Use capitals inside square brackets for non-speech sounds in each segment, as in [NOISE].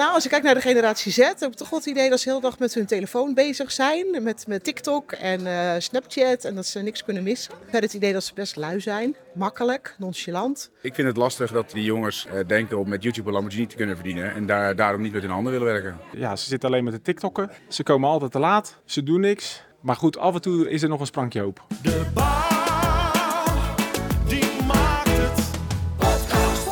nou, als ik kijk naar de generatie Z, heb ik toch wel het idee dat ze heel dag met hun telefoon bezig zijn. Met, met TikTok en uh, Snapchat en dat ze niks kunnen missen. Ik heb het idee dat ze best lui zijn, makkelijk, nonchalant. Ik vind het lastig dat die jongens uh, denken om met YouTube een Lamborghini te kunnen verdienen en daar, daarom niet met hun handen willen werken. Ja, ze zitten alleen met de TikTokken. Ze komen altijd te laat, ze doen niks. Maar goed, af en toe is er nog een sprankje hoop. De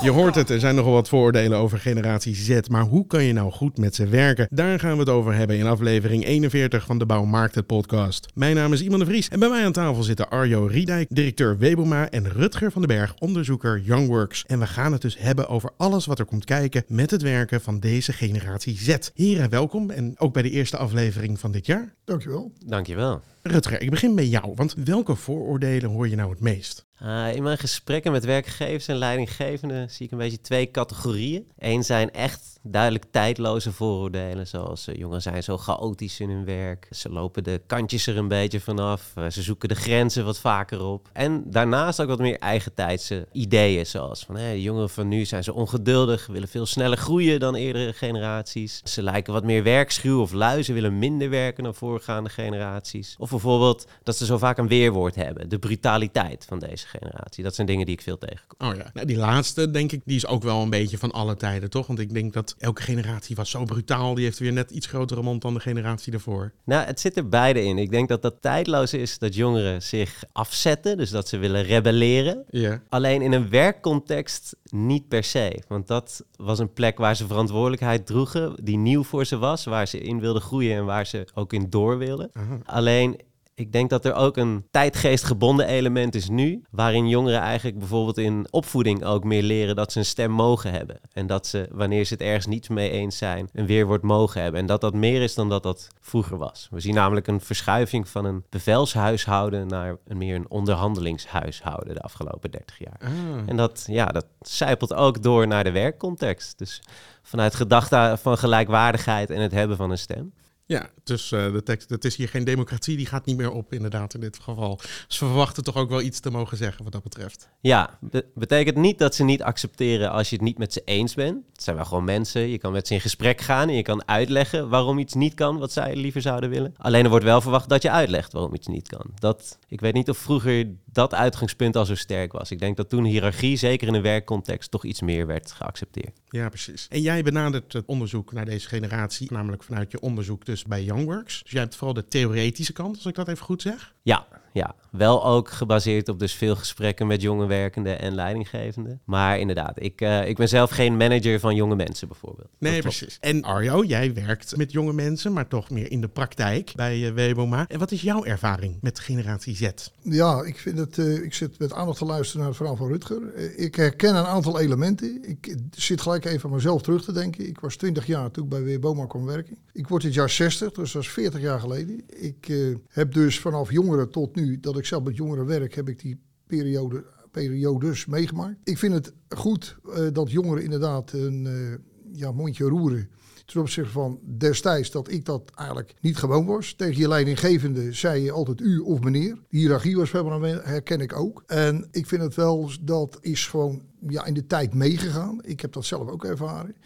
Je hoort het, er zijn nogal wat vooroordelen over generatie Z, maar hoe kan je nou goed met ze werken? Daar gaan we het over hebben in aflevering 41 van de Bouwmarkt het podcast. Mijn naam is Iman de Vries en bij mij aan tafel zitten Arjo Riedijk, directeur Weboma en Rutger van den Berg, onderzoeker Youngworks. En we gaan het dus hebben over alles wat er komt kijken met het werken van deze generatie Z. Heren, welkom en ook bij de eerste aflevering van dit jaar. Dankjewel. Dankjewel. Rutger, ik begin bij jou, want welke vooroordelen hoor je nou het meest? Uh, in mijn gesprekken met werkgevers en leidinggevenden zie ik een beetje twee categorieën. Eén zijn echt duidelijk tijdloze vooroordelen, zoals uh, jongeren zijn zo chaotisch in hun werk. Ze lopen de kantjes er een beetje vanaf. Uh, ze zoeken de grenzen wat vaker op. En daarnaast ook wat meer eigentijdse ideeën, zoals van hey, de jongeren van nu zijn zo ongeduldig, willen veel sneller groeien dan eerdere generaties. Ze lijken wat meer werkschuw of lui, ze willen minder werken dan voorgaande generaties. Of bijvoorbeeld dat ze zo vaak een weerwoord hebben, de brutaliteit van deze generatie. Dat zijn dingen die ik veel tegenkom. Oh ja, nou, die laatste denk ik, die is ook wel een beetje van alle tijden, toch? Want ik denk dat elke generatie was zo brutaal, die heeft weer net iets grotere mond dan de generatie daarvoor. Nou, het zit er beide in. Ik denk dat dat tijdloos is dat jongeren zich afzetten, dus dat ze willen rebelleren. Ja. Alleen in een werkcontext niet per se, want dat was een plek waar ze verantwoordelijkheid droegen, die nieuw voor ze was, waar ze in wilden groeien en waar ze ook in door wilden. Alleen ik denk dat er ook een tijdgeestgebonden element is nu, waarin jongeren eigenlijk bijvoorbeeld in opvoeding ook meer leren dat ze een stem mogen hebben. En dat ze, wanneer ze het ergens niet mee eens zijn, een weerwoord mogen hebben. En dat dat meer is dan dat dat vroeger was. We zien namelijk een verschuiving van een bevelshuishouden naar een meer een onderhandelingshuishouden de afgelopen 30 jaar. Ah. En dat, ja, dat zijpelt ook door naar de werkcontext. Dus vanuit gedachte van gelijkwaardigheid en het hebben van een stem. Ja, dus uh, de tekst, het is hier geen democratie, die gaat niet meer op inderdaad in dit geval. We verwachten toch ook wel iets te mogen zeggen wat dat betreft. Ja, be betekent niet dat ze niet accepteren als je het niet met ze eens bent. Het zijn wel gewoon mensen, je kan met ze in gesprek gaan en je kan uitleggen waarom iets niet kan wat zij liever zouden willen. Alleen er wordt wel verwacht dat je uitlegt waarom iets niet kan. Dat, ik weet niet of vroeger dat uitgangspunt al zo sterk was. Ik denk dat toen hiërarchie, zeker in een werkcontext, toch iets meer werd geaccepteerd. Ja, precies. En jij benadert het onderzoek naar deze generatie, namelijk vanuit je onderzoek dus bij Youngworks. Dus jij hebt vooral de theoretische kant, als ik dat even goed zeg. Ja, ja, wel ook gebaseerd op dus veel gesprekken met jonge werkenden en leidinggevenden. Maar inderdaad, ik, uh, ik ben zelf geen manager van jonge mensen bijvoorbeeld. Nee, precies. En Arjo, jij werkt met jonge mensen, maar toch meer in de praktijk bij uh, Weboma. En wat is jouw ervaring met generatie Z? Ja, ik vind het, uh, ik zit met aandacht te luisteren naar het verhaal van Rutger. ik herken een aantal elementen. Ik zit gelijk even aan mezelf terug te denken. Ik was 20 jaar toen ik bij Weboma kwam werken. Ik word dit jaar 60, dus dat is 40 jaar geleden. Ik heb dus vanaf jongeren tot nu dat ik zelf met jongeren werk, heb ik die periode, periodes meegemaakt. Ik vind het goed uh, dat jongeren inderdaad een uh, ja, mondje roeren. Ten opzichte van destijds dat ik dat eigenlijk niet gewoon was. Tegen je leidinggevende zei je altijd u of meneer. Die hiërarchie was herken ik ook. En ik vind het wel, dat is gewoon ja, in de tijd meegegaan. Ik heb dat zelf ook ervaren.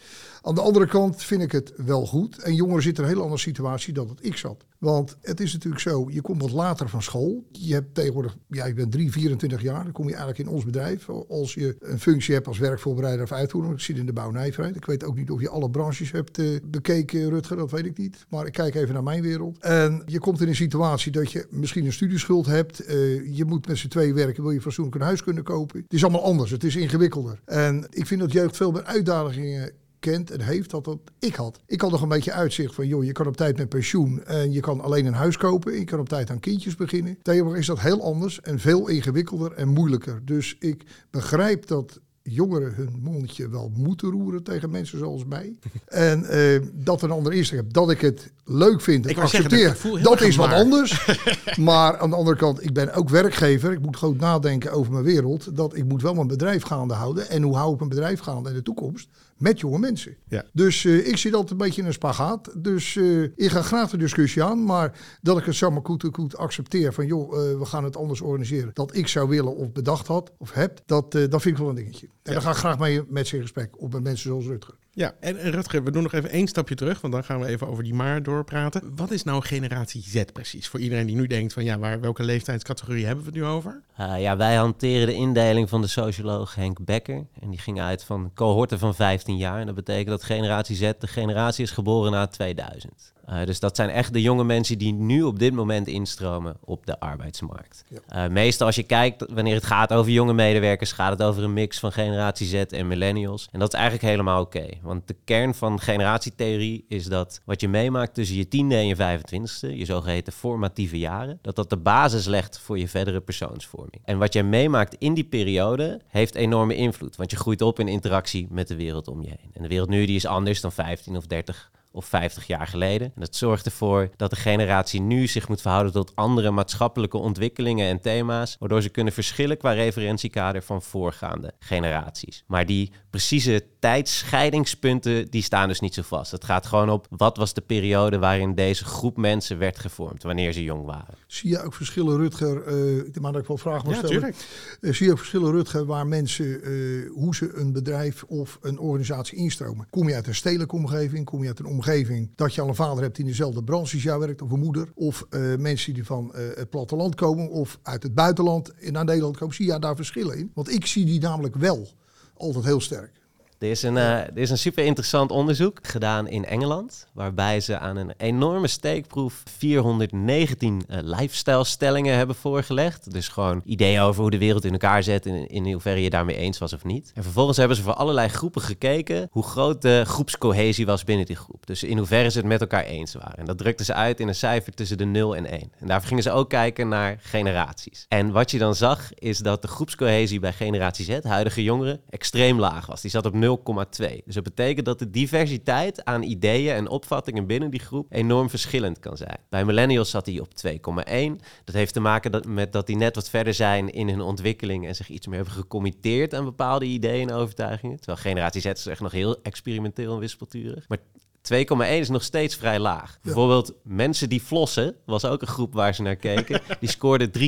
Aan de andere kant vind ik het wel goed. En jongeren zitten in een hele andere situatie dan dat ik zat. Want het is natuurlijk zo, je komt wat later van school. Je hebt tegenwoordig, ja, je bent 3, 24 jaar. Dan kom je eigenlijk in ons bedrijf. Als je een functie hebt als werkvoorbereider of uitvoerder. Ik zit in de bouwnijverheid. Ik weet ook niet of je alle branches hebt uh, bekeken, Rutger. Dat weet ik niet. Maar ik kijk even naar mijn wereld. En je komt in een situatie dat je misschien een studieschuld hebt. Uh, je moet met z'n twee werken. Wil je fatsoenlijk een huis kunnen kopen. Het is allemaal anders. Het is En ik vind dat jeugd veel meer uitdagingen kent en heeft dat dat ik had. Ik had nog een beetje uitzicht van, joh, je kan op tijd met pensioen en je kan alleen een huis kopen. Je kan op tijd aan kindjes beginnen. Tegenwoordig is dat heel anders en veel ingewikkelder en moeilijker. Dus ik begrijp dat jongeren hun mondje wel moeten roeren tegen mensen zoals mij. [LAUGHS] en uh, dat een ander eerste heb. Dat ik het leuk vind en ik accepteer, zeggen, dat is wat anders. [LAUGHS] maar aan de andere kant, ik ben ook werkgever. Ik moet goed nadenken over mijn wereld. Dat ik moet wel mijn bedrijf gaande houden. En hoe hou ik mijn bedrijf gaande in de toekomst? Met jonge mensen. Ja. Dus uh, ik zit altijd een beetje in een spagaat. Dus uh, ik ga graag de discussie aan. Maar dat ik het zomaar goed, goed accepteer van joh, we gaan het anders organiseren. Dat ik zou willen of bedacht had of heb, dat, dat vind ik wel een dingetje. En ja. dan ga ik graag mee met ze in gesprek. Of met mensen zoals Rutger. Ja, en en Rutger, we doen nog even één stapje terug, want dan gaan we even over die maar doorpraten. Wat is nou generatie Z precies? Voor iedereen die nu denkt van ja, waar, welke leeftijdscategorie hebben we het nu over? Uh, ja, wij hanteren de indeling van de socioloog Henk Becker. En die ging uit van cohorten van 15 jaar. En dat betekent dat generatie Z de generatie is geboren na 2000. Uh, dus dat zijn echt de jonge mensen die nu op dit moment instromen op de arbeidsmarkt. Ja. Uh, meestal als je kijkt, wanneer het gaat over jonge medewerkers, gaat het over een mix van generatie Z en millennials. En dat is eigenlijk helemaal oké. Want de kern van generatietheorie is dat wat je meemaakt tussen je tiende en je 25ste, je zogeheten formatieve jaren, dat dat de basis legt voor je verdere persoonsvorming. En wat je meemaakt in die periode heeft enorme invloed. Want je groeit op in interactie met de wereld om je heen. En de wereld nu die is anders dan 15 of 30 of 50 jaar geleden. En dat zorgt ervoor dat de generatie nu zich moet verhouden tot andere maatschappelijke ontwikkelingen en thema's, waardoor ze kunnen verschillen qua referentiekader van voorgaande generaties. Maar die precieze tijdscheidingspunten, die staan dus niet zo vast. Het gaat gewoon op wat was de periode waarin deze groep mensen werd gevormd, wanneer ze jong waren. Zie je ook verschillen, Rutger, uh, maar dat ik wel vragen wil stellen. Ja, uh, zie je ook verschillen, Rutger, waar mensen, uh, hoe ze een bedrijf of een organisatie instromen? Kom je uit een stedelijke omgeving? Kom je uit een omgeving dat je al een vader hebt die in dezelfde branche als jou werkt, of een moeder? Of mensen die van het platteland komen of uit het buitenland naar Nederland komen? Zie je daar verschillen in? Want ik zie die namelijk wel altijd heel sterk. Er is, een, uh, er is een super interessant onderzoek gedaan in Engeland, waarbij ze aan een enorme steekproef 419 uh, lifestyle-stellingen hebben voorgelegd. Dus gewoon ideeën over hoe de wereld in elkaar zet en in hoeverre je daarmee eens was of niet. En vervolgens hebben ze voor allerlei groepen gekeken hoe groot de groepscohesie was binnen die groep. Dus in hoeverre ze het met elkaar eens waren. En dat drukten ze uit in een cijfer tussen de 0 en 1. En daarvoor gingen ze ook kijken naar generaties. En wat je dan zag, is dat de groepscohesie bij generatie Z, huidige jongeren, extreem laag was. Die zat op 0,2. Dus dat betekent dat de diversiteit aan ideeën en opvattingen binnen die groep enorm verschillend kan zijn. Bij millennials zat hij op 2,1. Dat heeft te maken met dat die net wat verder zijn in hun ontwikkeling en zich iets meer hebben gecommitteerd aan bepaalde ideeën en overtuigingen. Terwijl generatie Z is echt nog heel experimenteel en wispelturig. Maar 2,1 is nog steeds vrij laag. Bijvoorbeeld mensen die flossen, was ook een groep waar ze naar keken. [LAUGHS] die scoorden 3,1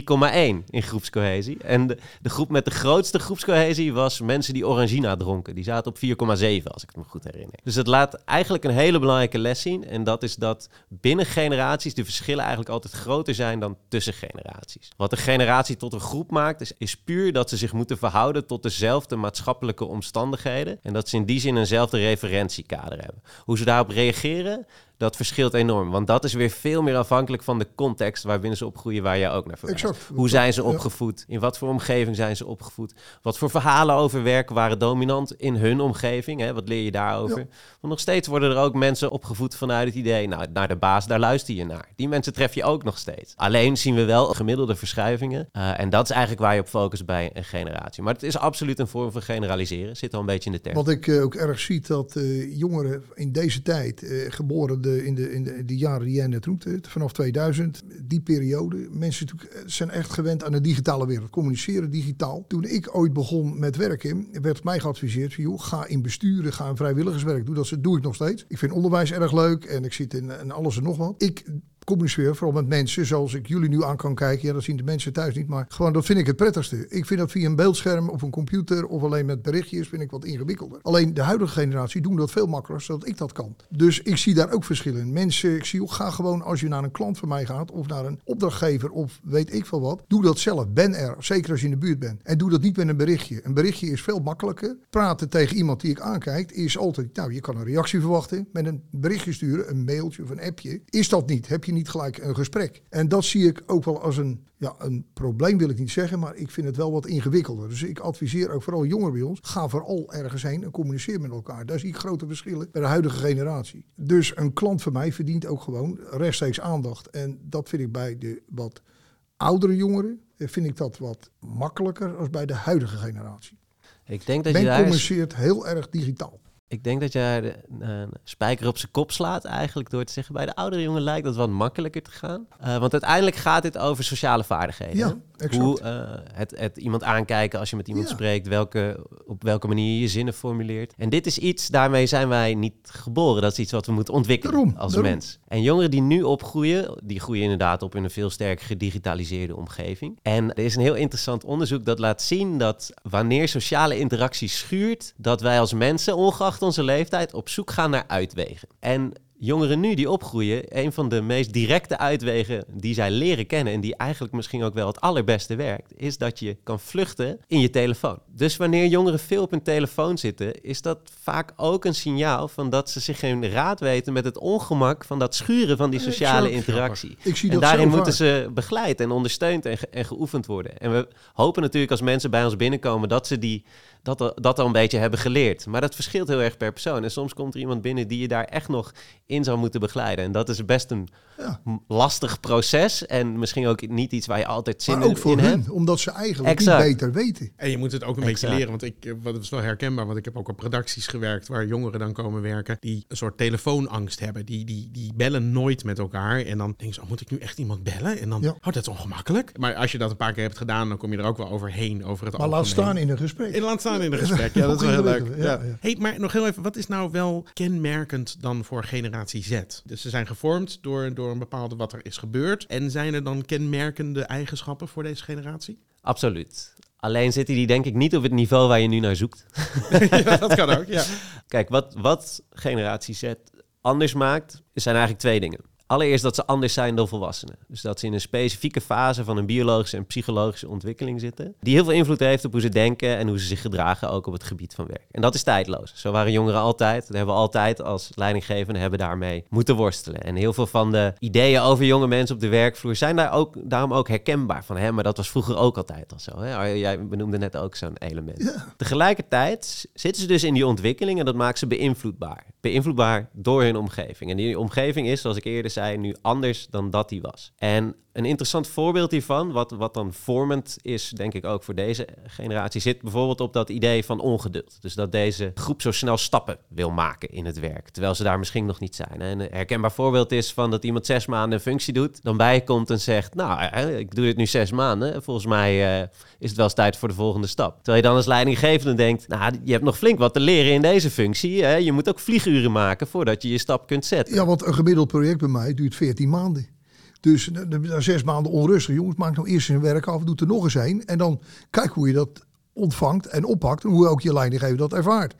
in groepscohesie. En de, de, groep met de grootste groepscohesie was mensen die Orangina dronken. Die zaten op 4,7 als ik het me goed herinner. Dus het laat eigenlijk een hele belangrijke les zien. En dat is dat binnen generaties de verschillen eigenlijk altijd groter zijn dan tussen generaties. Wat een generatie tot een groep maakt, is, is puur dat ze zich moeten verhouden tot dezelfde maatschappelijke omstandigheden. En dat ze in die zin eenzelfde referentiekader hebben. Hoe ze daar reageren, dat verschilt enorm. Want dat is weer veel meer afhankelijk van de context waarbinnen ze opgroeien, waar je ook naar verwijst. Hoe zijn ze opgevoed? In wat voor omgeving zijn ze opgevoed? Wat voor verhalen over werk waren dominant in hun omgeving? Hè? Wat leer je daarover? Want nog steeds worden er ook mensen opgevoed vanuit het idee, nou, naar de baas, daar luister je naar. Die mensen tref je ook nog steeds. Alleen zien we wel gemiddelde verschuivingen. Uh, en dat is eigenlijk waar je op focust bij een generatie. Maar het is absoluut een vorm van generaliseren. Zit al een beetje in de term. Wat ik uh, ook erg zie, dat uh, jongeren in deze tijd, geboren in, de, in de, de jaren die jij net noemde, vanaf 2000, die periode. Mensen zijn echt gewend aan de digitale wereld, communiceren digitaal. Toen ik ooit begon met werken, werd mij geadviseerd: joh, ga in besturen, ga in vrijwilligerswerk. Doe dat doe ik nog steeds. Ik vind onderwijs erg leuk en ik zit in, in alles en nog wat. Ik communiceer, vooral met mensen zoals ik jullie nu aan kan kijken. Ja, dat zien de mensen thuis niet, maar gewoon dat vind ik het prettigste. Ik vind dat via een beeldscherm of een computer of alleen met berichtjes vind ik wat ingewikkelder. Alleen de huidige generatie doen dat veel makkelijker, zodat ik dat kan. Dus ik zie daar ook verschillen. Mensen, ik zie ook ga gewoon als je naar een klant van mij gaat of naar een opdrachtgever of weet ik veel wat, doe dat zelf. Ben er, zeker als je in de buurt bent. En doe dat niet met een berichtje. Een berichtje is veel makkelijker. Praten tegen iemand die ik aankijkt is altijd, nou je kan een reactie verwachten met een berichtje sturen, een mailtje of een appje. Is dat niet? Heb je niet gelijk een gesprek. En dat zie ik ook wel als een, ja, een probleem, wil ik niet zeggen, maar ik vind het wel wat ingewikkelder. Dus ik adviseer ook vooral jongeren bij ons, ga vooral ergens heen en communiceer met elkaar. Daar zie ik grote verschillen bij de huidige generatie. Dus een klant van mij verdient ook gewoon rechtstreeks aandacht. En dat vind ik bij de wat oudere jongeren, vind ik dat wat makkelijker als bij de huidige generatie. Ik denk dat Men je daar communiceert heel erg digitaal. Ik denk dat jij uh, spijker op zijn kop slaat eigenlijk door te zeggen... bij de oudere jongen lijkt dat wat makkelijker te gaan. Uh, want uiteindelijk gaat dit over sociale vaardigheden. Ja, exact. Hoe uh, het, het, iemand aankijken als je met iemand ja. spreekt... Welke, op welke manier je je zinnen formuleert. En dit is iets, daarmee zijn wij niet geboren. Dat is iets wat we moeten ontwikkelen daarom, als daarom. mens. En jongeren die nu opgroeien... die groeien inderdaad op in een veel sterker gedigitaliseerde omgeving. En er is een heel interessant onderzoek dat laat zien... dat wanneer sociale interactie schuurt... dat wij als mensen, ongeacht ongeacht onze leeftijd, op zoek gaan naar uitwegen. En jongeren nu die opgroeien, een van de meest directe uitwegen die zij leren kennen en die eigenlijk misschien ook wel het allerbeste werkt, is dat je kan vluchten in je telefoon. Dus wanneer jongeren veel op hun telefoon zitten, is dat vaak ook een signaal van dat ze zich geen raad weten met het ongemak van dat schuren van die sociale interactie. Ik zie En daarin moeten ze begeleid en ondersteund en, ge- en geoefend worden. En we hopen natuurlijk als mensen bij ons binnenkomen dat ze die, dat, al- dat al een beetje hebben geleerd. Maar dat verschilt heel erg per persoon. En soms komt er iemand binnen die je daar echt nog in zou moeten begeleiden. En dat is best een Ja. lastig proces. En misschien ook niet iets waar je altijd zin Maar ook in, voor in hun, hebt. omdat ze eigenlijk Exact. niet beter weten. En je moet het ook een beetje leren, want ik, eh, wat is wel herkenbaar, want ik heb ook op producties gewerkt waar jongeren dan komen werken die een soort telefoonangst hebben. Die, die, die bellen nooit met elkaar en dan denken ze, oh, moet ik nu echt iemand bellen? En dan, Ja. oh, dat is ongemakkelijk. Maar als je dat een paar keer hebt gedaan, dan kom je er ook wel overheen, over het Maar laat staan in een gesprek. En laat staan in een gesprek. Ja, dat is wel heel leuk. Ja. ja, ja. Hey, maar nog heel even, wat is nou wel kenmerkend dan voor generatie Z? Dus ze zijn gevormd door, door een bepaalde wat er is gebeurd. En zijn er dan kenmerkende eigenschappen voor deze generatie? Absoluut. Alleen zitten die denk ik niet op het niveau waar je nu naar zoekt. [LAUGHS] ja, dat kan ook. Ja. Kijk, wat, wat generatie Z anders maakt, zijn eigenlijk twee dingen. Allereerst dat ze anders zijn dan volwassenen. Dus dat ze in een specifieke fase van een biologische en psychologische ontwikkeling zitten. Die heel veel invloed heeft op hoe ze denken en hoe ze zich gedragen, ook op het gebied van werk. En dat is tijdloos. Zo waren jongeren altijd. Dat hebben we altijd als leidinggevenden hebben daarmee moeten worstelen. En heel veel van de ideeën over jonge mensen op de werkvloer zijn daar ook, daarom ook herkenbaar. Van, hè, maar dat was vroeger ook altijd al zo. Hè? Oh, Jij benoemde net ook zo'n element. Tegelijkertijd zitten ze dus in die ontwikkeling en dat maakt ze beïnvloedbaar. Beïnvloedbaar door hun omgeving. En die omgeving is, zoals ik eerder zei, nu anders dan dat die was. En een interessant voorbeeld hiervan, wat, wat dan vormend is, denk ik ook voor deze generatie, zit bijvoorbeeld op dat idee van ongeduld. Dus dat deze groep zo snel stappen wil maken in het werk, terwijl ze daar misschien nog niet zijn. En een herkenbaar voorbeeld is van dat iemand zes maanden een functie doet, dan bijkomt en zegt, nou, hè, ik doe dit nu zes maanden, volgens mij eh, is het wel eens tijd voor de volgende stap. Terwijl je dan als leidinggevende denkt, nou, je hebt nog flink wat te leren in deze functie. Je moet ook vlieguren maken voordat je je stap kunt zetten. Ja, want een gemiddeld project bij mij duurt 14 maanden. Dus na- zes maanden onrustig. Jongens, maak nou eerst een werk af, doe er nog eens een. En dan kijk hoe je dat ontvangt en oppakt. En hoe ook je leidinggever dat ervaart.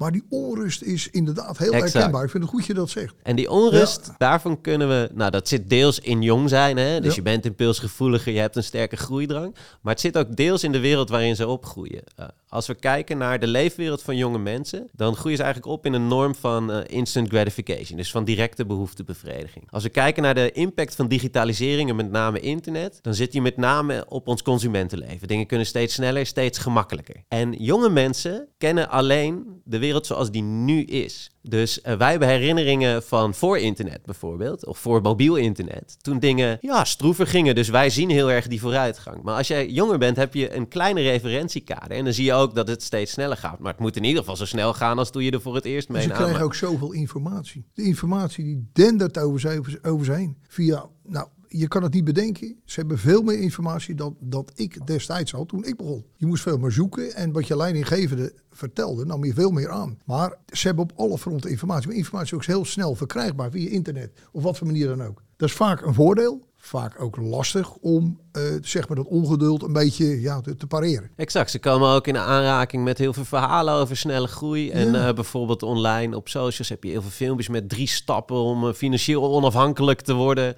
Maar die onrust is inderdaad heel Exact. herkenbaar. Ik vind het goed je dat zegt. En die onrust, daarvan kunnen we... Nou, dat zit deels in jong zijn, hè? Dus Ja. je bent impulsgevoeliger, je hebt een sterke groeidrang. Maar het zit ook deels in de wereld waarin ze opgroeien. Eh, als we kijken naar de leefwereld van jonge mensen... dan groeien ze eigenlijk op in een norm van eh, instant gratification. Dus van directe behoeftebevrediging. Als we kijken naar de impact van digitalisering en met name internet... dan zit die met name op ons consumentenleven. Dingen kunnen steeds sneller, steeds gemakkelijker. En jonge mensen kennen alleen de wereld zoals die nu is. Dus eh, wij hebben herinneringen van voor internet bijvoorbeeld, of voor mobiel internet. Toen dingen ja, stroever gingen, dus wij zien heel erg die vooruitgang. Maar als jij jonger bent, heb je een kleine referentiekader. En dan zie je ook dat het steeds sneller gaat. Maar het moet in ieder geval zo snel gaan als toen je er voor het eerst mee Ze krijgen ook zoveel informatie. De informatie die dendert over ze, over ze heen. Via, nou, je kan het niet bedenken. Ze hebben veel meer informatie dan dat ik destijds had toen ik begon. Je moest veel meer zoeken en wat je leidinggevende vertelde, nam je veel meer aan. Maar ze hebben op alle fronten informatie. Maar informatie is ook heel snel verkrijgbaar via internet of wat voor manier dan ook. Dat is vaak een voordeel. Vaak ook lastig om eh, zeg maar dat ongeduld een beetje ja, te, te pareren. Exact, ze komen ook in aanraking met heel veel verhalen over snelle groei. En Ja. eh, bijvoorbeeld online op socials heb je heel veel filmpjes met drie stappen om eh, financieel onafhankelijk te worden.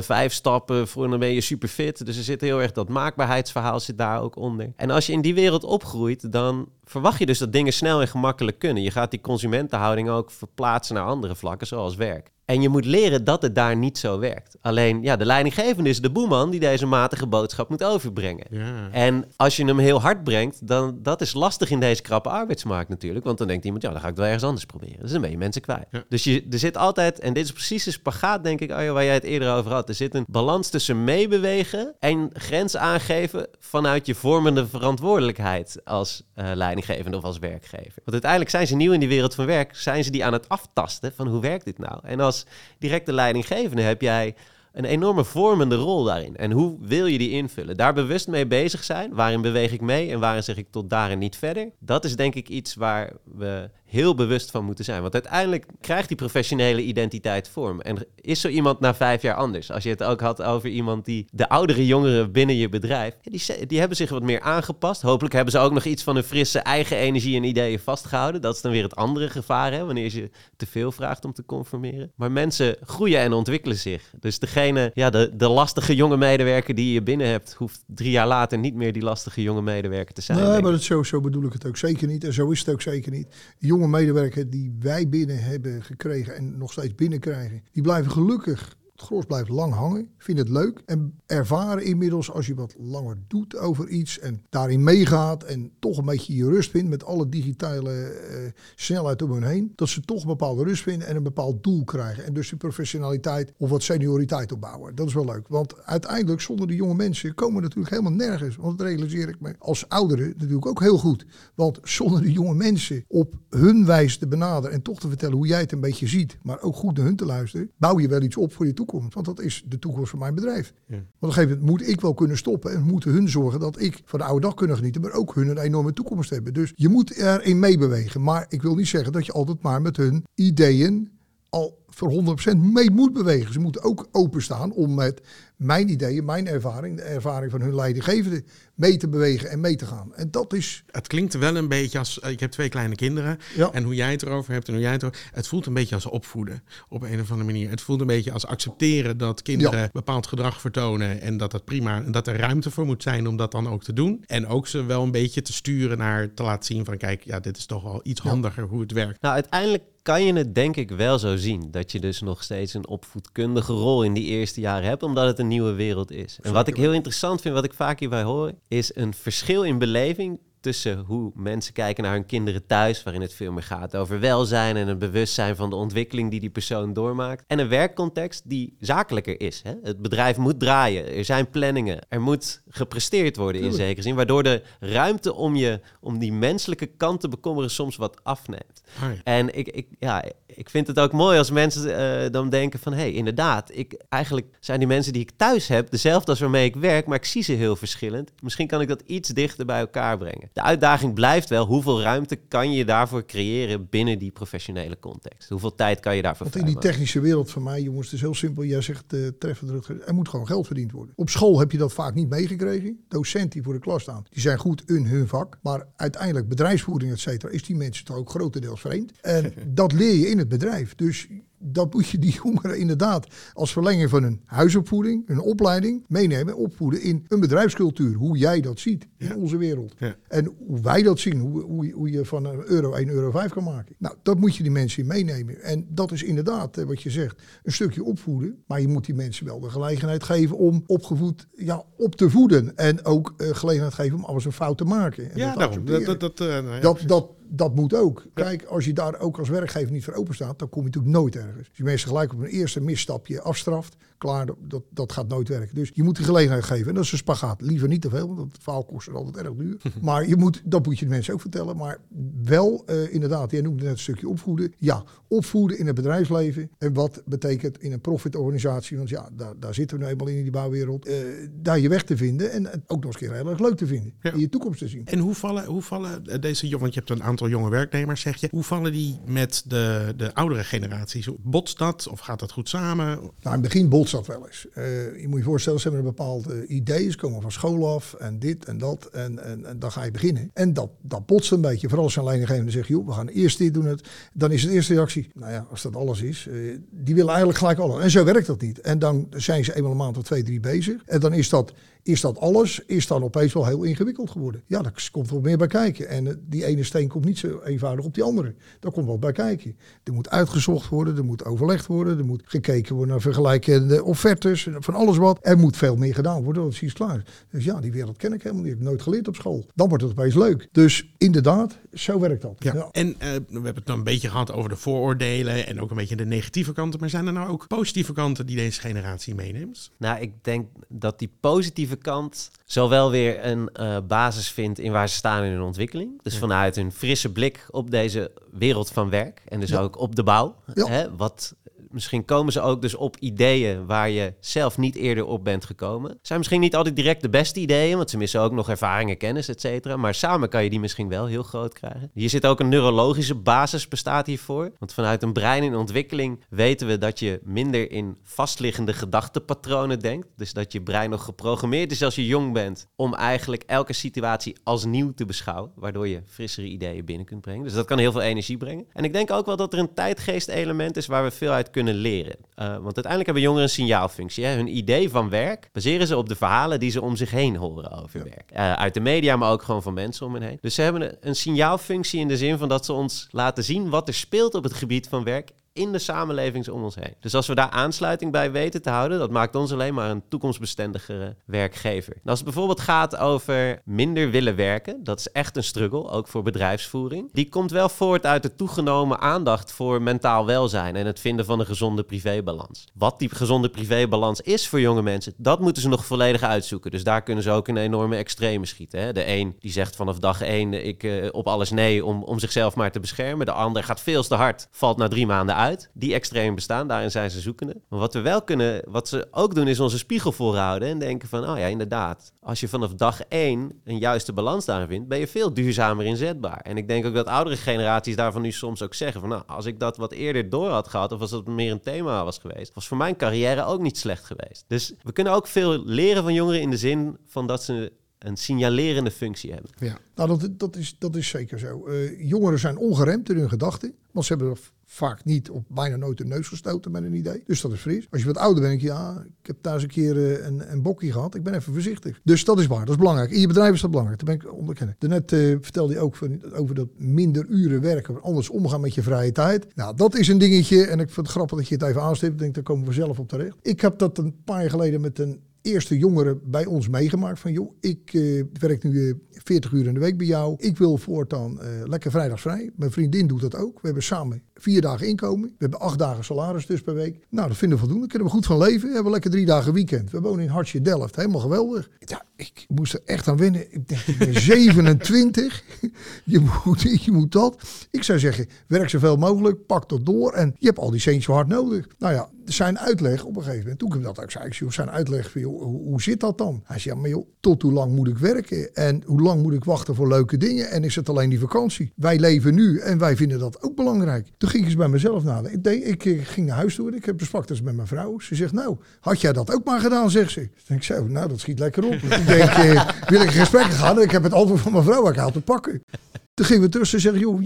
Vijf stappen voor dan ben je super fit. Dus er zit heel erg dat maakbaarheidsverhaal zit daar ook onder. En als je in die wereld opgroeit, dan verwacht je dus dat dingen snel en gemakkelijk kunnen. Je gaat die consumentenhouding ook verplaatsen naar andere vlakken, zoals werk. En je moet leren dat het daar niet zo werkt. Alleen, ja, de leidinggevende is de boeman die deze matige boodschap moet overbrengen. Ja. En als je hem heel hard brengt, dan dat is lastig in deze krappe arbeidsmarkt natuurlijk. Want dan denkt iemand, ja, dan ga ik het wel ergens anders proberen. Dus dan ben je mensen kwijt. Ja. Dus je, er zit altijd, en dit is precies de spagaat, denk ik, Arjo, waar jij het eerder over had. Er zit een balans tussen meebewegen en grens aangeven vanuit je vormende verantwoordelijkheid als eh, leidinggevende of als werkgever. Want uiteindelijk zijn ze nieuw in die wereld van werk, zijn ze die aan het aftasten van hoe werkt dit nou? En als directe leidinggevende heb jij een enorme vormende rol daarin. En hoe wil je die invullen? Daar bewust mee bezig zijn. Waarin beweeg ik mee en waarin zeg ik tot daar en niet verder? Dat is denk ik iets waar we heel bewust van moeten zijn. Want uiteindelijk krijgt die professionele identiteit vorm. En is zo iemand na vijf jaar anders? Als je het ook had over iemand die de oudere jongeren binnen je bedrijf, die, die hebben zich wat meer aangepast. Hopelijk hebben ze ook nog iets van hun frisse eigen energie en ideeën vastgehouden. Dat is dan weer het andere gevaar, hè, wanneer je te veel vraagt om te conformeren. Maar mensen groeien en ontwikkelen zich. Dus degene, ja, de, de lastige jonge medewerker die je binnen hebt, hoeft drie jaar later niet meer die lastige jonge medewerker te zijn. Nee, maar dat zo, zo bedoel ik het ook zeker niet. En zo is het ook zeker niet. Jonge medewerker die wij binnen hebben gekregen en nog steeds binnenkrijgen, die blijven gelukkig het gros blijft lang hangen, vind het leuk en ervaren inmiddels als je wat langer doet over iets en daarin meegaat en toch een beetje je rust vindt met alle digitale uh, snelheid om hen heen, dat ze toch een bepaalde rust vinden en een bepaald doel krijgen. En dus die professionaliteit of wat senioriteit opbouwen. Dat is wel leuk, want uiteindelijk zonder die jonge mensen komen we natuurlijk helemaal nergens. Want dat realiseer ik me als ouderen natuurlijk ook heel goed. Want zonder die jonge mensen op hun wijze te benaderen en toch te vertellen hoe jij het een beetje ziet, maar ook goed naar hun te luisteren, bouw je wel iets op voor je toekomst toekomst. Want dat is de toekomst van mijn bedrijf. Ja. Want op een gegeven moment moet ik wel kunnen stoppen. En moeten hun zorgen dat ik van de oude dag kunnen genieten. Maar ook hun een enorme toekomst hebben. Dus je moet erin meebewegen. Maar ik wil niet zeggen dat je altijd maar met hun ideeën al voor 100% mee moet bewegen. Ze moeten ook openstaan om met mijn ideeën, mijn ervaring, de ervaring van hun leidinggevende mee te bewegen en mee te gaan. En dat is. Het klinkt wel een beetje als. Ik heb twee kleine kinderen. Ja. En hoe jij het erover hebt en hoe jij het erover. Het voelt een beetje als opvoeden op een of andere manier. Het voelt een beetje als accepteren dat kinderen bepaald gedrag vertonen. En dat dat prima. En dat er ruimte voor moet zijn om dat dan ook te doen. En ook ze wel een beetje te sturen naar te laten zien van kijk, ja, dit is toch wel iets handiger hoe het werkt. Nou, uiteindelijk kan je het denk ik wel zo zien. Dat je dus nog steeds een opvoedkundige rol in die eerste jaren hebt, omdat het een nieuwe wereld is. En wat ik heel interessant vind, wat ik vaak hierbij hoor, is een verschil in beleving tussen hoe mensen kijken naar hun kinderen thuis, waarin het veel meer gaat over welzijn en het bewustzijn van de ontwikkeling die die persoon doormaakt. En een werkcontext die zakelijker is. Hè? Het bedrijf moet draaien, er zijn planningen, er moet gepresteerd worden in zekere zin, waardoor de ruimte om je, om die menselijke kant te bekommeren soms wat afneemt. En ik, ik, ja, ik vind het ook mooi als mensen uh, dan denken van... hé, hey, inderdaad, ik, eigenlijk zijn die mensen die ik thuis heb... dezelfde als waarmee ik werk, maar ik zie ze heel verschillend. Misschien kan ik dat iets dichter bij elkaar brengen. De uitdaging blijft wel, hoeveel ruimte kan je daarvoor creëren... binnen die professionele context? Hoeveel tijd kan je daarvoor Want in die technische wereld van mij, jongens, het is heel simpel. Jij zegt uh, treffend, er moet gewoon geld verdiend worden. Op school heb je dat vaak niet meegekregen. Docenten die voor de klas staan, die zijn goed in hun vak. Maar uiteindelijk bedrijfsvoering, et cetera, is die mensen toch ook grotendeels vreemd. En [LAUGHS] dat leer je in het bedrijf. Dus dat moet je die [LAUGHS] jongeren inderdaad als verlenging van hun huisopvoeding, hun opleiding, meenemen, opvoeden in een bedrijfscultuur. Hoe jij dat ziet in onze wereld. En hoe wij dat zien, hoe, hoe, hoe, je van een euro 1 euro 5 kan maken. Nou, dat moet je die mensen in meenemen. En dat is inderdaad, wat je zegt, een stukje opvoeden. Maar je moet die mensen wel de gelegenheid geven om opgevoed ja, op te voeden. En ook uh, gelegenheid geven om alles een fout te maken. En ja, dat daarom. Dat, dat, uh, nou ja, dat, dat, dat moet ook. Kijk, als je daar ook als werkgever niet voor open staat, dan kom je natuurlijk nooit ergens. Als je mensen gelijk op een eerste misstapje afstraft, klaar, dat, dat gaat nooit werken. Dus je moet de gelegenheid geven. En dat is een spagaat. Liever niet te veel, want het verhaal kost altijd erg duur. [LAUGHS] maar je moet, dat moet je de mensen ook vertellen. Maar wel, uh, inderdaad, jij noemde net een stukje opvoeden. Ja, opvoeden in het bedrijfsleven. En wat betekent in een profitorganisatie, want ja, daar, daar zitten we nu eenmaal in, in die bouwwereld. Uh, daar je weg te vinden en ook nog eens een keer heel erg leuk te vinden. Ja. In je toekomst te zien. En hoe vallen, hoe vallen deze jongen, want je hebt een aantal jonge werknemers, zeg je. Hoe vallen die met de, de oudere generaties? Botst dat of gaat dat goed samen? Nou, in het begin botst dat wel eens. Uh, je moet je voorstellen, ze hebben een bepaald idee. Ze komen van school af en dit en dat. En, en, dan ga je beginnen. En dat, dat botst een beetje. Vooral als een leidinggevende zegt, joh, we gaan eerst dit doen. Het. Dan is het eerste reactie, nou ja, als dat alles is. Uh, die willen eigenlijk gelijk alles. En zo werkt dat niet. En dan zijn ze eenmaal een maand of twee, drie bezig. En dan is dat is dat alles, is dan opeens wel heel ingewikkeld geworden. Ja, daar komt wel meer bij kijken. En uh, die ene steen komt niet zo eenvoudig op die andere. Daar komt wel bij kijken. Er moet uitgezocht worden, er moet overlegd worden, er moet gekeken worden naar vergelijkende offertes, van alles wat. Er moet veel meer gedaan worden, dat is iets klaar. Dus ja, die wereld ken ik helemaal niet. Ik heb nooit geleerd op school. Dan wordt het opeens leuk. Dus inderdaad, zo werkt dat. Ja. ja. En uh, we hebben het dan een beetje gehad over de vooroordelen en ook een beetje de negatieve kanten. Maar zijn er nou ook positieve kanten die deze generatie meeneemt? Nou, ik denk dat die positieve kant zowel weer een uh, basis vindt in waar ze staan in hun ontwikkeling. Dus vanuit hun frisse blik op deze wereld van werk en dus ja. ook op de bouw. Hè, wat misschien komen ze ook dus op ideeën waar je zelf niet eerder op bent gekomen. Zijn misschien niet altijd direct de beste ideeën, want ze missen ook nog ervaringen, kennis, et cetera. Maar samen kan je die misschien wel heel groot krijgen. Hier zit ook een neurologische basis bestaat hiervoor. Want vanuit een brein in ontwikkeling weten we dat je minder in vastliggende gedachtenpatronen denkt. Dus dat je brein nog geprogrammeerd is als je jong bent om eigenlijk elke situatie als nieuw te beschouwen, waardoor je frissere ideeën binnen kunt brengen. Dus dat kan heel veel energie brengen. En ik denk ook wel dat er een tijdgeest-element is waar we veel uit kunnen leren. Uh, want uiteindelijk hebben jongeren een signaalfunctie. Hè? Hun idee van werk baseren ze op de verhalen die ze om zich heen horen over werk. Uh, uit de media, maar ook gewoon van mensen om hen heen. Dus ze hebben een, een signaalfunctie in de zin van dat ze ons laten zien wat er speelt op het gebied van werk in de samenleving om ons heen. Dus als we daar aansluiting bij weten te houden, dat maakt ons alleen maar een toekomstbestendigere werkgever. Als het bijvoorbeeld gaat over minder willen werken, dat is echt een struggle, ook voor bedrijfsvoering. Die komt wel voort uit de toegenomen aandacht voor mentaal welzijn en het vinden van een gezonde privébalans. Wat die gezonde privébalans is voor jonge mensen, dat moeten ze nog volledig uitzoeken. Dus daar kunnen ze ook een enorme extreme schieten. Hè? De een die zegt vanaf dag één ik uh, op alles nee om, om zichzelf maar te beschermen. De ander gaat veel te hard, valt na drie maanden uit. Die extremen bestaan, daarin zijn ze zoekende. Maar wat we wel kunnen, wat ze ook doen, is onze spiegel voorhouden en denken van, oh ja, inderdaad. Als je vanaf dag één een juiste balans daarin vindt, ben je veel duurzamer inzetbaar. En ik denk ook dat oudere generaties daarvan nu soms ook zeggen van, nou, als ik dat wat eerder door had gehad, of als dat meer een thema was geweest, was voor mijn carrière ook niet slecht geweest. Dus we kunnen ook veel leren van jongeren in de zin van dat ze een signalerende functie hebben. Ja, nou dat, dat, is, dat is zeker zo. Uh, jongeren zijn ongeremd in hun gedachten, want ze hebben vaak niet of bijna nooit de neus gestoten met een idee. Dus dat is fris. Als je wat ouder bent, ja, ik heb thuis een keer uh, een, een bokkie gehad. Ik ben even voorzichtig. Dus dat is waar, dat is belangrijk. In je bedrijf is dat belangrijk, dat ben ik onderkennen. Daarnet uh, vertelde je ook van, over dat minder uren werken, anders omgaan met je vrije tijd. Nou, dat is een dingetje en ik vind het grappig dat je het even aanstipt. Ik denk, daar komen we zelf op terecht. Ik heb dat een paar jaar geleden met een eerste jongeren bij ons meegemaakt. Van joh, ik uh, werk nu uh, 40 uur in de week bij jou. Ik wil voortaan uh, lekker vrijdagsvrij. Mijn vriendin doet dat ook. We hebben samen vier dagen inkomen. We hebben acht dagen salaris dus per week. Nou, dat vinden we voldoende. Kunnen we goed van leven. We hebben lekker drie dagen weekend. We wonen in Hartje Delft. Helemaal geweldig. Ja, ik moest er echt aan wennen. Ik denk, ik ben [LAUGHS] 27. je, moet, je moet dat. Ik zou zeggen, werk zoveel mogelijk. Pak dat door. En je hebt al die centjes hard nodig. Nou ja, zijn uitleg op een gegeven moment. Toen ik dat ook zei, ik zijn uitleg van, joh, hoe, hoe, zit dat dan? Hij zei, ja, maar joh, tot hoe lang moet ik werken? En hoe lang moet ik wachten voor leuke dingen? En is het alleen die vakantie? Wij leven nu en wij vinden dat ook belangrijk. Toen ging ik eens bij mezelf nadenken. Ik, ik, ging naar huis toe en ik heb besprak dus met mijn vrouw. Ze zegt, nou, had jij dat ook maar gedaan, zegt ze. Ik denk zo, nou, dat schiet lekker op. ik denk, eh, wil ik in gesprek gaan? Ik heb het antwoord van mijn vrouw, ik haal te pakken. Toen gingen we tussen zeggen, joh,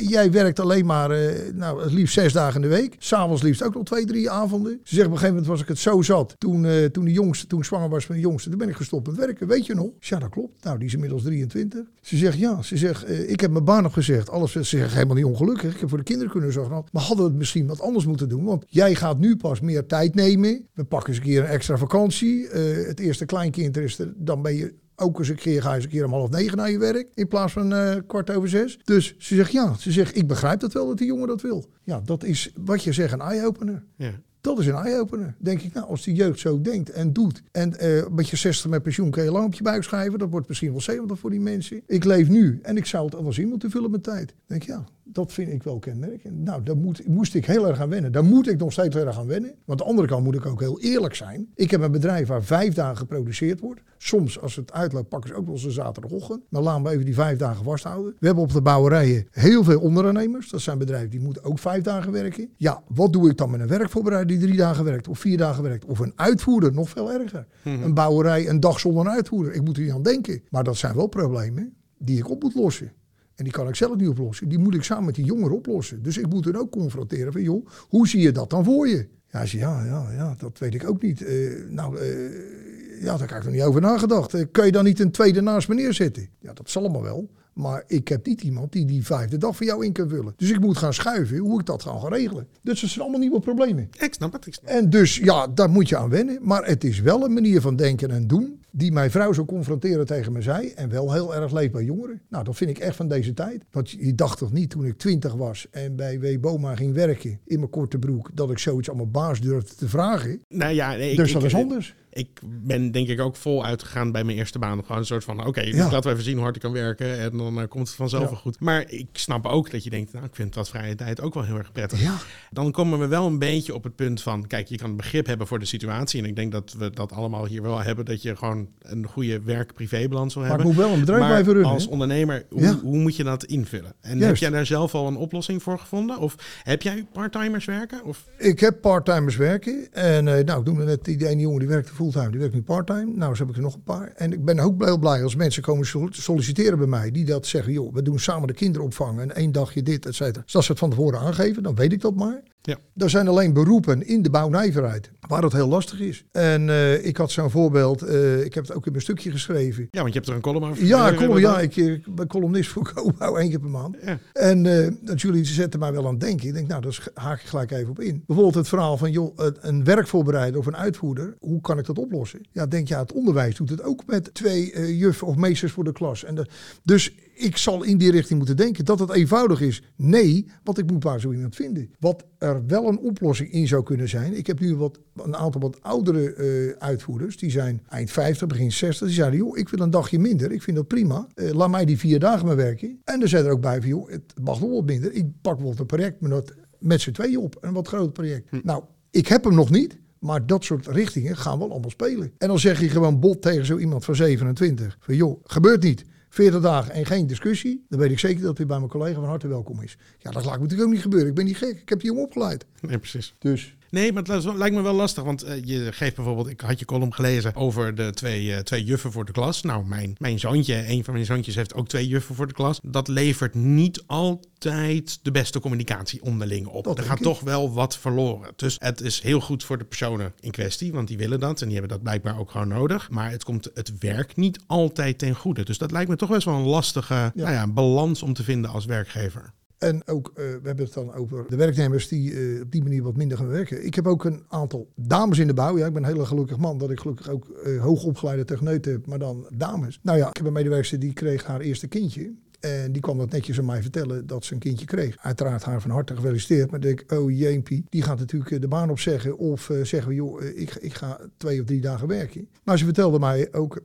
jij werkt alleen maar, uh, nou, het liefst zes dagen in de week. S'avonds liefst ook nog twee, drie avonden. Ze zegt, op een gegeven moment was ik het zo zat. Toen, uh, toen, de jongste, toen zwanger was van de jongste, toen ben ik gestopt met werken. Weet je nog? Ja, dat klopt. Nou, die is inmiddels 23. Ze zegt, ja, ze zegt, uh, ik heb mijn baan gezegd. Alles, ze zegt, helemaal niet ongelukkig. Ik heb voor de kinderen kunnen zorgen. Maar hadden we het misschien wat anders moeten doen? Want jij gaat nu pas meer tijd nemen. We pakken eens een keer een extra vakantie. het eerste kleinkind is er, dan ben je ook eens een keer ga je eens een keer om half negen naar je werk. In plaats van uh, kwart over zes. Dus ze zegt ja. Ze zegt ik begrijp dat wel dat die jongen dat wil. Ja, dat is wat je zegt een eye-opener. Ja. Dat is een eye-opener. Denk ik, nou, als die jeugd zo denkt en doet. En uh, met je 60 met pensioen kan je lang op je buik schrijven. Dat wordt misschien wel 70 voor die mensen. Ik leef nu en ik zou het anders in moeten vullen met tijd. Denk ja, dat vind ik wel kenmerkend. Nou, daar moet, moest ik heel erg aan wennen. Daar moet ik nog steeds heel erg aan wennen. Want aan de andere kant moet ik ook heel eerlijk zijn. Ik heb een bedrijf waar vijf dagen geproduceerd wordt. Soms, als het uitloopt, pakken ze ook wel eens een zaterdagochtend. Maar laten we even die vijf dagen vasthouden. We hebben op de bouwerijen heel veel ondernemers. Dat zijn bedrijven die moeten ook vijf dagen werken. Ja, wat doe ik dan met een werkvoorbereider die drie dagen werkt of vier dagen werkt? Of een uitvoerder, nog veel erger. Mhm. Een bouwerij een dag zonder een uitvoerder. Ik moet er niet aan denken. Maar dat zijn wel problemen die ik op moet lossen. En die kan ik zelf niet oplossen. Die moet ik samen met die jongeren oplossen. Dus ik moet er ook confronteren van, joh, hoe zie je dat dan voor je? Ja, zei, ja, ja, ja, dat weet ik ook niet. Uh, nou, uh, ja, daar heb ik nog niet over nagedacht. Uh, kan je dan niet een tweede naast me neerzetten? Ja, dat zal allemaal wel. Maar ik heb niet iemand die die vijfde dag voor jou in kan vullen. Dus ik moet gaan schuiven hoe ik dat ga gaan regelen. Dus dat zijn allemaal nieuwe problemen. Ik snap het. Ik snap. En dus ja, daar moet je aan wennen. Maar het is wel een manier van denken en doen die mijn vrouw zo confronteren tegen me zei. En wel heel erg leeft bij jongeren. Nou, dat vind ik echt van deze tijd. Want je dacht toch niet toen ik twintig was en bij W. Boma ging werken in mijn korte broek, dat ik zoiets mijn baas durfde te vragen. Nou ja, nee, dus dat is anders. Ik ben denk ik ook vol uitgegaan bij mijn eerste baan. Gewoon een soort van, oké, Ja. laten we even zien hoe hard ik kan werken. En dan eh, komt het vanzelf Ja. wel goed. Maar ik snap ook dat je denkt, nou, ik vind wat vrije tijd ook wel heel erg prettig. Ja, Dan komen we wel een beetje op het punt van, kijk, je kan begrip hebben voor de situatie. En ik denk dat we dat allemaal hier wel hebben, dat je gewoon een goede werk-privé-balans wil maar ik hebben. moet wel een bedrijf maar blijven runnen. als ondernemer, hoe, Ja. hoe moet je dat invullen? En heb jij daar zelf al een oplossing voor gevonden? Of heb jij parttimers werken? Of Ik heb parttimers werken. En eh, nou, ik noemde net die, ene jongen die werkte fulltime. Die werkt nu parttime. Nou, zo heb ik er nog een paar. En ik ben ook heel blij als mensen komen sol- solliciteren bij mij. Die dat zeggen, joh, we doen samen de kinderopvang. En één dagje dit, et cetera. Dus als ze het van tevoren aangeven, dan weet ik dat maar. Ja. Er zijn alleen beroepen in de bouwnijverheid waar het heel lastig is. En eh, ik had zo'n voorbeeld. eh, ik heb het ook in mijn stukje geschreven. ja, want je hebt er een column over. Ja, column, ja dan? ik, ik ben columnist voor [LAUGHS] Cobouw één keer per maand. Ja. En eh, dat jullie zetten mij wel aan het denken. Ik denk, nou, daar haak ik gelijk even op in. Bijvoorbeeld het verhaal van, joh, een- werkvoorbereider of een uitvoerder. Hoe kan ik dat oplossen? Ja, denk je, ja, het onderwijs doet het ook met twee eh juffen of meesters voor de klas. En de, dus ik zal in die richting moeten denken. Dat het eenvoudig is, nee, want ik moet waar zo iemand vinden. Wat er wel een oplossing in zou kunnen zijn. Ik heb nu wat, een aantal wat oudere eh, uitvoerders. Die zijn eind 50, begin 60. Die zeiden, joh, ik wil een dagje minder. Ik vind dat prima. Eh, laat mij die vier dagen maar werken. En er zijn er ook bij van, joh, het mag nog wat minder. Ik pak wel een project met, dat, met z'n tweeën op. Een wat groot project. Nou, ik heb hem nog niet. Maar dat soort richtingen gaan wel allemaal spelen. En dan zeg je gewoon bot tegen zo iemand van 27. Van joh, gebeurt niet. 40 dagen en geen discussie. Dan weet ik zeker dat hij bij mijn collega van harte welkom is. Ja, dat laat natuurlijk ook niet gebeuren. Ik ben niet gek. Ik heb die jongen opgeleid. Nee, precies. Dus Nee, maar het lijkt- me wel lastig. Want eh, je geeft bijvoorbeeld, ik had je column gelezen over de twee, eh, twee juffen voor de klas. Nou, mijn, mijn zoontje, een van mijn zoontjes heeft ook twee juffen voor de klas. Dat levert niet altijd de beste communicatie onderling op. Dat er gaat ik. toch wel wat verloren. Dus het is heel goed voor de personen in kwestie, want die willen dat. En die hebben dat blijkbaar ook gewoon nodig. Maar het komt het werk niet altijd ten goede. Dus dat lijkt me toch best wel een lastige Nou ja, balans om te vinden als werkgever. En ook, eh, we hebben het dan over de werknemers die eh, op die manier wat minder gaan werken. Ik heb ook een aantal dames in de bouw. Ja, ik ben een hele gelukkig man dat ik gelukkig ook eh, hoogopgeleide techneuten heb, maar dan dames. Nou ja, ik heb een medewerker die kreeg haar eerste kindje. En die kwam dat netjes aan mij vertellen dat ze een kindje kreeg. Uiteraard haar van harte gefeliciteerd. Maar ik denk, oh jeempie, die gaat natuurlijk eh, de baan opzeggen. Of eh, zeggen we, joh, eh, ik, ik ga twee of drie dagen werken. Maar ze vertelde mij ook,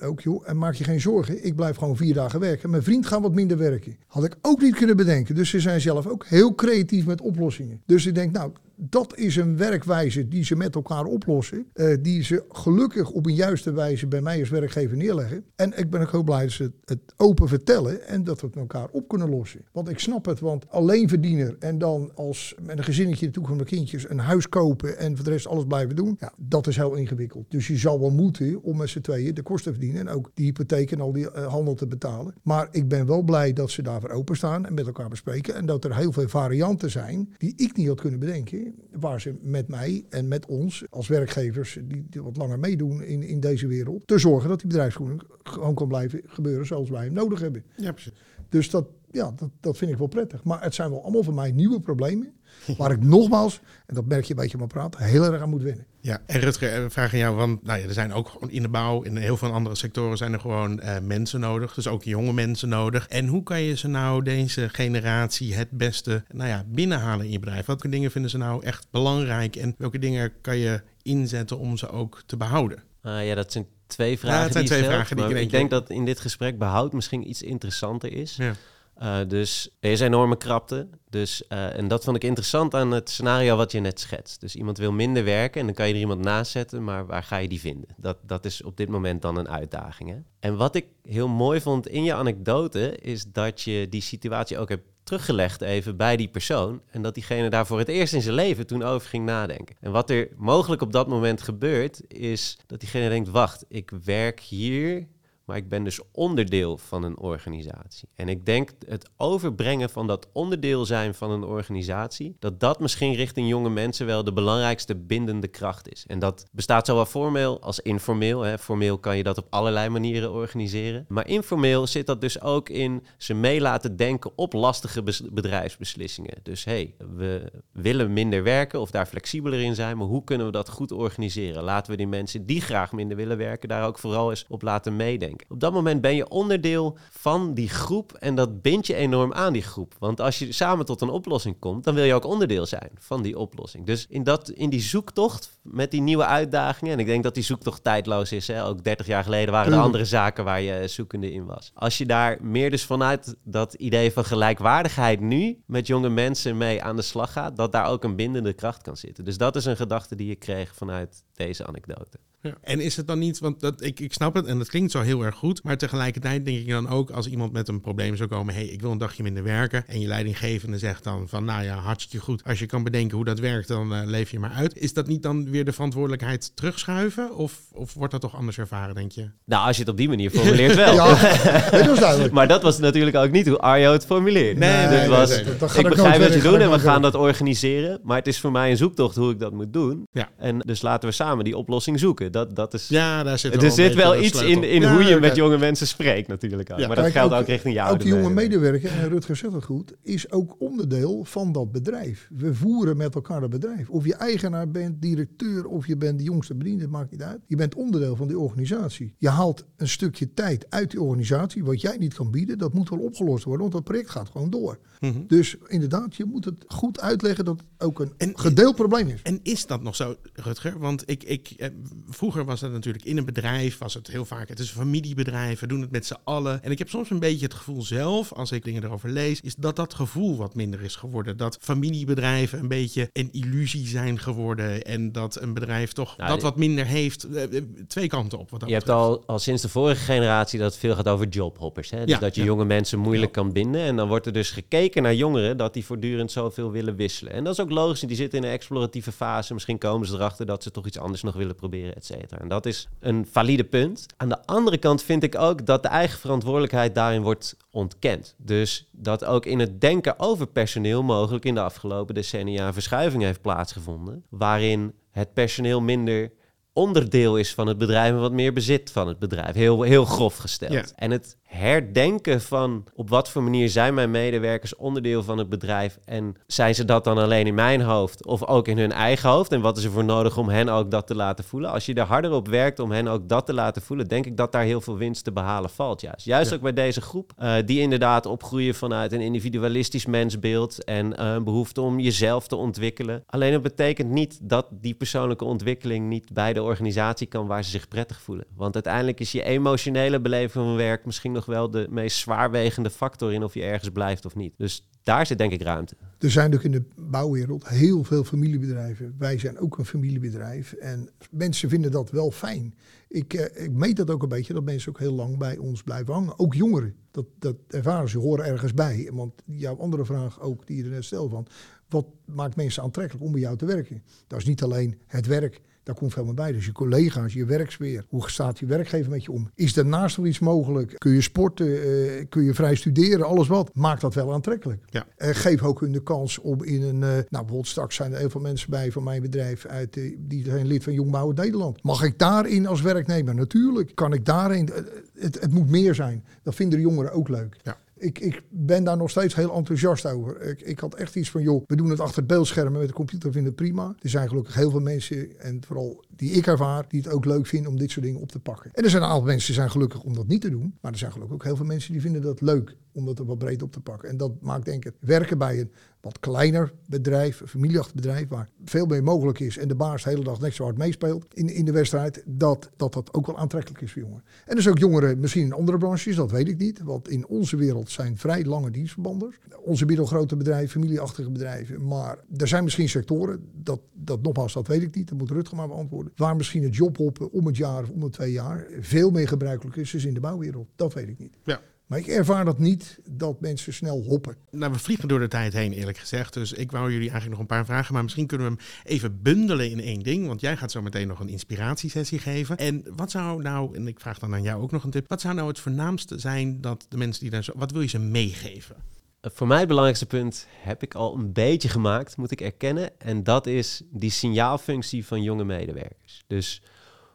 ook, joh, en maak je geen zorgen. Ik blijf gewoon vier dagen werken. Mijn vriend gaat wat minder werken. Had ik ook niet kunnen bedenken. Dus ze zijn zelf ook heel creatief met oplossingen. Dus ik denk, nou, dat is een werkwijze die ze met elkaar oplossen. eh, die ze gelukkig op een juiste wijze bij mij als werkgever neerleggen. En ik ben ook heel blij dat ze het open vertellen en dat we het met elkaar op kunnen lossen. Want ik snap het, want alleen verdiener en dan als met een gezinnetje de toekomst kindjes een huis kopen en voor de rest alles blijven doen. Ja, dat is heel ingewikkeld. Dus je zal wel moeten om met z'n tweeën de kosten te verdienen en ook die hypotheek en al die eh, handel te betalen. Maar ik ben wel blij dat ze daarvoor openstaan en met elkaar bespreken. En dat er heel veel varianten zijn die ik niet had kunnen bedenken. Waar ze met mij en met ons als werkgevers die, die wat langer meedoen in, in deze wereld. Te zorgen dat die bedrijfsvoering gewoon kan blijven gebeuren zoals wij hem nodig hebben. Ja, precies. Dus dat, ja, dat, dat vind ik wel prettig. Maar het zijn wel allemaal voor mij nieuwe problemen. Waar ik nogmaals, en dat merk je een beetje aan mijn praat, heel erg aan moet wennen. Ja, en Rutger, eh, vraag aan jou, want nou ja, er zijn ook gewoon in de bouw, in heel veel andere sectoren zijn er gewoon eh, mensen nodig, dus ook jonge mensen nodig. En hoe kan je ze nou, deze generatie, het beste nou ja, binnenhalen in je bedrijf? Welke dingen vinden ze nou echt belangrijk en welke dingen kan je inzetten om ze ook te behouden? Ah, ja, dat zijn twee vragen. het zijn die je twee stelt, vragen die ik in ik denk dat in dit gesprek behoud misschien iets interessanter is. Ja. Eh, dus er is enorme krapte. Dus, eh, en dat vond ik interessant aan het scenario wat je net schetst. Dus iemand wil minder werken en dan kan je er iemand naast zetten, maar waar ga je die vinden? Dat, dat is op dit moment dan een uitdaging. Hè? En wat ik heel mooi vond in je anekdote, is dat je die situatie ook hebt teruggelegd even bij die persoon. En dat diegene daar voor het eerst in zijn leven toen over ging nadenken. En wat er mogelijk op dat moment gebeurt, is dat diegene denkt, wacht, ik werk hier maar ik ben dus onderdeel van een organisatie. En ik denk het overbrengen van dat onderdeel zijn van een organisatie, dat dat misschien richting jonge mensen wel de belangrijkste bindende kracht is. En dat bestaat zowel formeel als informeel. Hè. Formeel kan je dat op allerlei manieren organiseren. Maar informeel zit dat dus ook in ze mee laten denken op lastige bes- bedrijfsbeslissingen. Dus hey, we willen minder werken of daar flexibeler in zijn, maar hoe kunnen we dat goed organiseren? Laten we die mensen die graag minder willen werken daar ook vooral eens op laten meedenken. Op dat moment ben je onderdeel van die groep en dat bindt je enorm aan die groep. Want als je samen tot een oplossing komt, dan wil je ook onderdeel zijn van die oplossing. Dus in, dat, in die zoektocht met die nieuwe uitdagingen, en ik denk dat die zoektocht tijdloos is, hè? ook 30 jaar geleden waren er andere zaken waar je zoekende in was. Als je daar meer dus vanuit dat idee van gelijkwaardigheid nu met jonge mensen mee aan de slag gaat, dat daar ook een bindende kracht kan zitten. Dus dat is een gedachte die ik kreeg vanuit deze anekdote. Ja. En is het dan niet, want dat, ik, ik snap het en dat klinkt zo heel erg goed, maar tegelijkertijd denk ik dan ook als iemand met een probleem zou komen, hé, hey, ik wil een dagje minder werken en je leidinggevende zegt dan van, nou ja, hartstikke goed, als je kan bedenken hoe dat werkt, dan uh, leef je maar uit. Is dat niet dan weer de verantwoordelijkheid terugschuiven of, of wordt dat toch anders ervaren, denk je? Nou, als je het op die manier formuleert wel. [LAUGHS] ja, dat was duidelijk. maar dat was natuurlijk ook niet hoe Arjo het formuleerde. Nee, nee, Dit was, nee, nee. Dat gaat ik begrijp wat je doet en we gaan dat organiseren, maar het is voor mij een zoektocht hoe ik dat moet doen. Ja. En dus laten we samen die oplossing zoeken. Dat, dat is... Ja, daar zit wel er zit wel iets in, in Ja, hoe je met jonge mensen spreekt natuurlijk ook. Ja. Maar dat Kijk, geldt ook, richting jou. Ook de die jonge medewerker. en Rutger zegt het goed, is ook onderdeel van dat bedrijf. We voeren met elkaar dat bedrijf. Of je eigenaar bent, directeur, of je bent de jongste bediende, het maakt niet uit. Je bent onderdeel van die organisatie. Je haalt een stukje tijd uit die organisatie, wat jij niet kan bieden, dat moet wel opgelost worden, want dat project gaat gewoon door. Mhm. Dus inderdaad, je moet het goed uitleggen dat het ook een En- gedeeld probleem is. En is dat nog zo, Rutger? Want ik, ik, eh, vroeger was dat natuurlijk in een bedrijf, was het heel vaak, het is een familiebedrijf, we doen het met z'n allen. En ik heb soms een beetje het gevoel zelf, als ik dingen erover lees, is dat dat gevoel wat minder is geworden. Dat familiebedrijven een beetje een illusie zijn geworden en dat een bedrijf toch Nou, dat wat minder heeft, eh, eh, twee kanten op. Wat dat Je hebt al, al sinds de vorige generatie dat het veel gaat over jobhoppers. Hè? Dus Ja, dat je ja. jonge mensen moeilijk kan binden. En dan wordt er dus gekeken naar jongeren dat die voortdurend zoveel willen wisselen. En dat is ook logisch. Die zitten in een exploratieve fase. Misschien komen ze erachter dat ze toch iets anders nog willen proberen, et En dat is een valide punt. Aan de andere kant vind ik ook dat de eigen verantwoordelijkheid daarin wordt ontkend. Dus dat ook in het denken over personeel mogelijk in de afgelopen decennia verschuiving heeft plaatsgevonden. Waarin het personeel minder onderdeel is van het bedrijf en wat meer bezit van het bedrijf. Heel, heel grof gesteld. Ja. En het herdenken van op wat voor manier zijn mijn medewerkers onderdeel van het bedrijf en zijn ze dat dan alleen in mijn hoofd of ook in hun eigen hoofd en wat is er voor nodig om hen ook dat te laten voelen? Als je er harder op werkt om hen ook dat te laten voelen, denk ik dat daar heel veel winst te behalen valt juist. Juist Ja. ook bij deze groep eh, die inderdaad opgroeien vanuit een individualistisch mensbeeld en eh, een behoefte om jezelf te ontwikkelen. Alleen het betekent niet dat die persoonlijke ontwikkeling niet bij de organisatie kan waar ze zich prettig voelen. Want uiteindelijk is je emotionele beleving van werk misschien nog wel de meest zwaarwegende factor in of je ergens blijft of niet. Dus daar zit denk ik ruimte. Er zijn ook in de bouwwereld heel veel familiebedrijven. Wij zijn ook een familiebedrijf. En mensen vinden dat wel fijn. Ik, eh, ik meet dat ook een beetje, dat mensen ook heel lang bij ons blijven hangen. Ook jongeren. Dat, dat ervaren ze, horen ergens bij. Want jouw andere vraag ook, die je er net stelde van... wat maakt mensen aantrekkelijk om bij jou te werken? Dat is niet alleen het werk, daar komt veel meer bij. Dus je collega's, je werksfeer. Hoe staat je werkgever met je om? Is daarnaast nog iets mogelijk? Kun je sporten? eh, kun je vrij studeren? Alles wat. Maakt dat wel aantrekkelijk. Ja. Eh, geef ook hun de kans om in een... eh, nou, bijvoorbeeld straks zijn er heel veel mensen bij van mijn bedrijf... Uit, die zijn lid van Jong Bouwen Nederland. Mag ik daarin als werknemer? Natuurlijk. Kan ik daarin... het, het moet meer zijn. Dat vinden de jongeren ook leuk. Ja. Ik, ik ben daar nog steeds heel enthousiast over. Ik, ik had echt iets van, joh, we doen het achter het beeldscherm en met de computer vinden het prima. Er zijn gelukkig heel veel mensen, en vooral die ik ervaar, die het ook leuk vinden om dit soort dingen op te pakken. En er zijn een aantal mensen die zijn gelukkig om dat niet te doen. Maar er zijn gelukkig ook heel veel mensen die vinden dat leuk om dat er wat breed op te pakken. En dat maakt denk ik werken bij een wat kleiner bedrijf, een familieachtig bedrijf, waar veel meer mogelijk is en de baas de hele dag net zo hard meespeelt in, in de wedstrijd, dat, dat dat ook wel aantrekkelijk is voor jongeren. En zijn ook jongeren misschien in andere branches, dat weet ik niet. Want in onze wereld zijn vrij lange dienstverbanden. Onze middelgrote bedrijven, familieachtige bedrijven. Maar er zijn misschien sectoren, dat, dat nogmaals, dat weet ik niet, dat moet Rutger maar beantwoorden. Waar misschien het jobhoppen om het jaar of om de twee jaar veel meer gebruikelijk is dan in de bouwwereld. Dat weet ik niet. Ja. Maar ik ervaar dat niet, dat mensen snel hoppen. Nou, we vliegen door de tijd heen, eerlijk gezegd. Dus ik wou jullie eigenlijk nog een paar vragen. Maar misschien kunnen we hem even bundelen in één ding. Want jij gaat zo meteen nog een inspiratiesessie geven. En wat zou nou, en ik vraag dan aan jou ook nog een tip. Wat zou nou het voornaamste zijn dat de mensen die daar zo. Wat wil je ze meegeven? Eh, Voor mij het belangrijkste punt heb ik al een beetje gemaakt, moet ik erkennen. En dat is die signaalfunctie van jonge medewerkers. Dus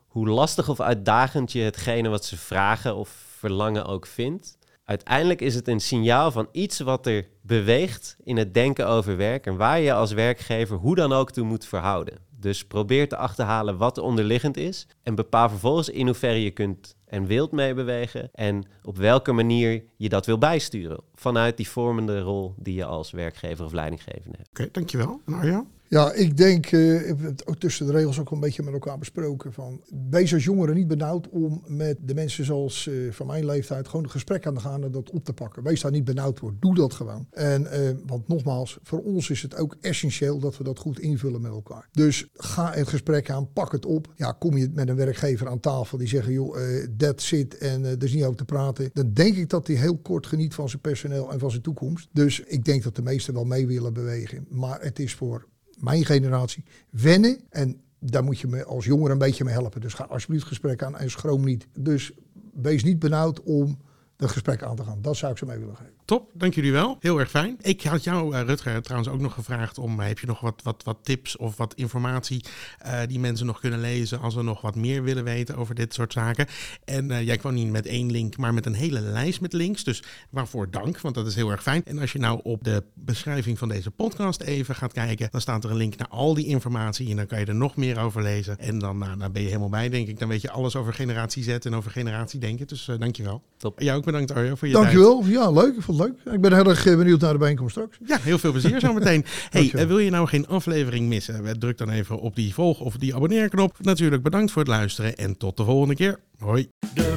hoe lastig of uitdagend je hetgene wat ze vragen of verlangen ook vindt. Uiteindelijk is het een signaal van iets wat er beweegt in het denken over werk en waar je als werkgever hoe dan ook toe moet verhouden. Dus probeer te achterhalen wat er onderliggend is en bepaal vervolgens in hoeverre je kunt en wilt meebewegen en op welke manier je dat wil bijsturen vanuit die vormende rol die je als werkgever of leidinggevende hebt. Oké, dankjewel. En? Ja, ik denk, uh, ik heb tussen de regels ook een beetje met elkaar besproken. Van, wees als jongeren niet benauwd om met de mensen zoals uh, van mijn leeftijd gewoon een gesprek aan te gaan en dat op te pakken. Wees daar niet benauwd voor. Doe dat gewoon. En, uh, want nogmaals, voor ons is het ook essentieel dat we dat goed invullen met elkaar. Dus ga het gesprek aan, pak het op. Ja, kom je met een werkgever aan tafel die zeggen, joh, dat zit en er is niet over te praten. Dan denk ik dat hij heel kort geniet van zijn personeel en van zijn toekomst. Dus ik denk dat de meesten wel mee willen bewegen. Maar het is voor mijn generatie, wennen. En daar moet je me als jonger een beetje mee helpen. Dus ga alsjeblieft gesprek aan en schroom niet. Dus wees niet benauwd om dat gesprek aan te gaan. Dat zou ik ze mee willen geven. Top, dank jullie wel. Heel erg fijn. Ik had jou, uh, Rutger, trouwens ook nog gevraagd om, uh, heb je nog wat, wat, wat tips of wat informatie uh, die mensen nog kunnen lezen als we nog wat meer willen weten over dit soort zaken. En jij kwam niet met één link, maar met een hele lijst met links. Dus waarvoor dank, want dat is heel erg fijn. En als je nou op de beschrijving van deze podcast even gaat kijken, dan staat er een link naar al die informatie en dan kan je er nog meer over lezen. En dan, nou, dan ben je helemaal bij, denk ik. Dan weet je alles over generatie Z en over generatie denken. Dus dankjewel. Top. Jou ook bedankt Arjo voor je Dankjewel. tijd. Ja, leuk. Ik vond het leuk. Ik ben heel erg benieuwd naar de bijeenkomst straks. Ja, heel veel plezier zo meteen. [LAUGHS] hey, uh, wil je nou geen aflevering missen? Druk dan even op die volg- of die abonneerknop. Natuurlijk bedankt voor het luisteren en tot de volgende keer. Hoi. De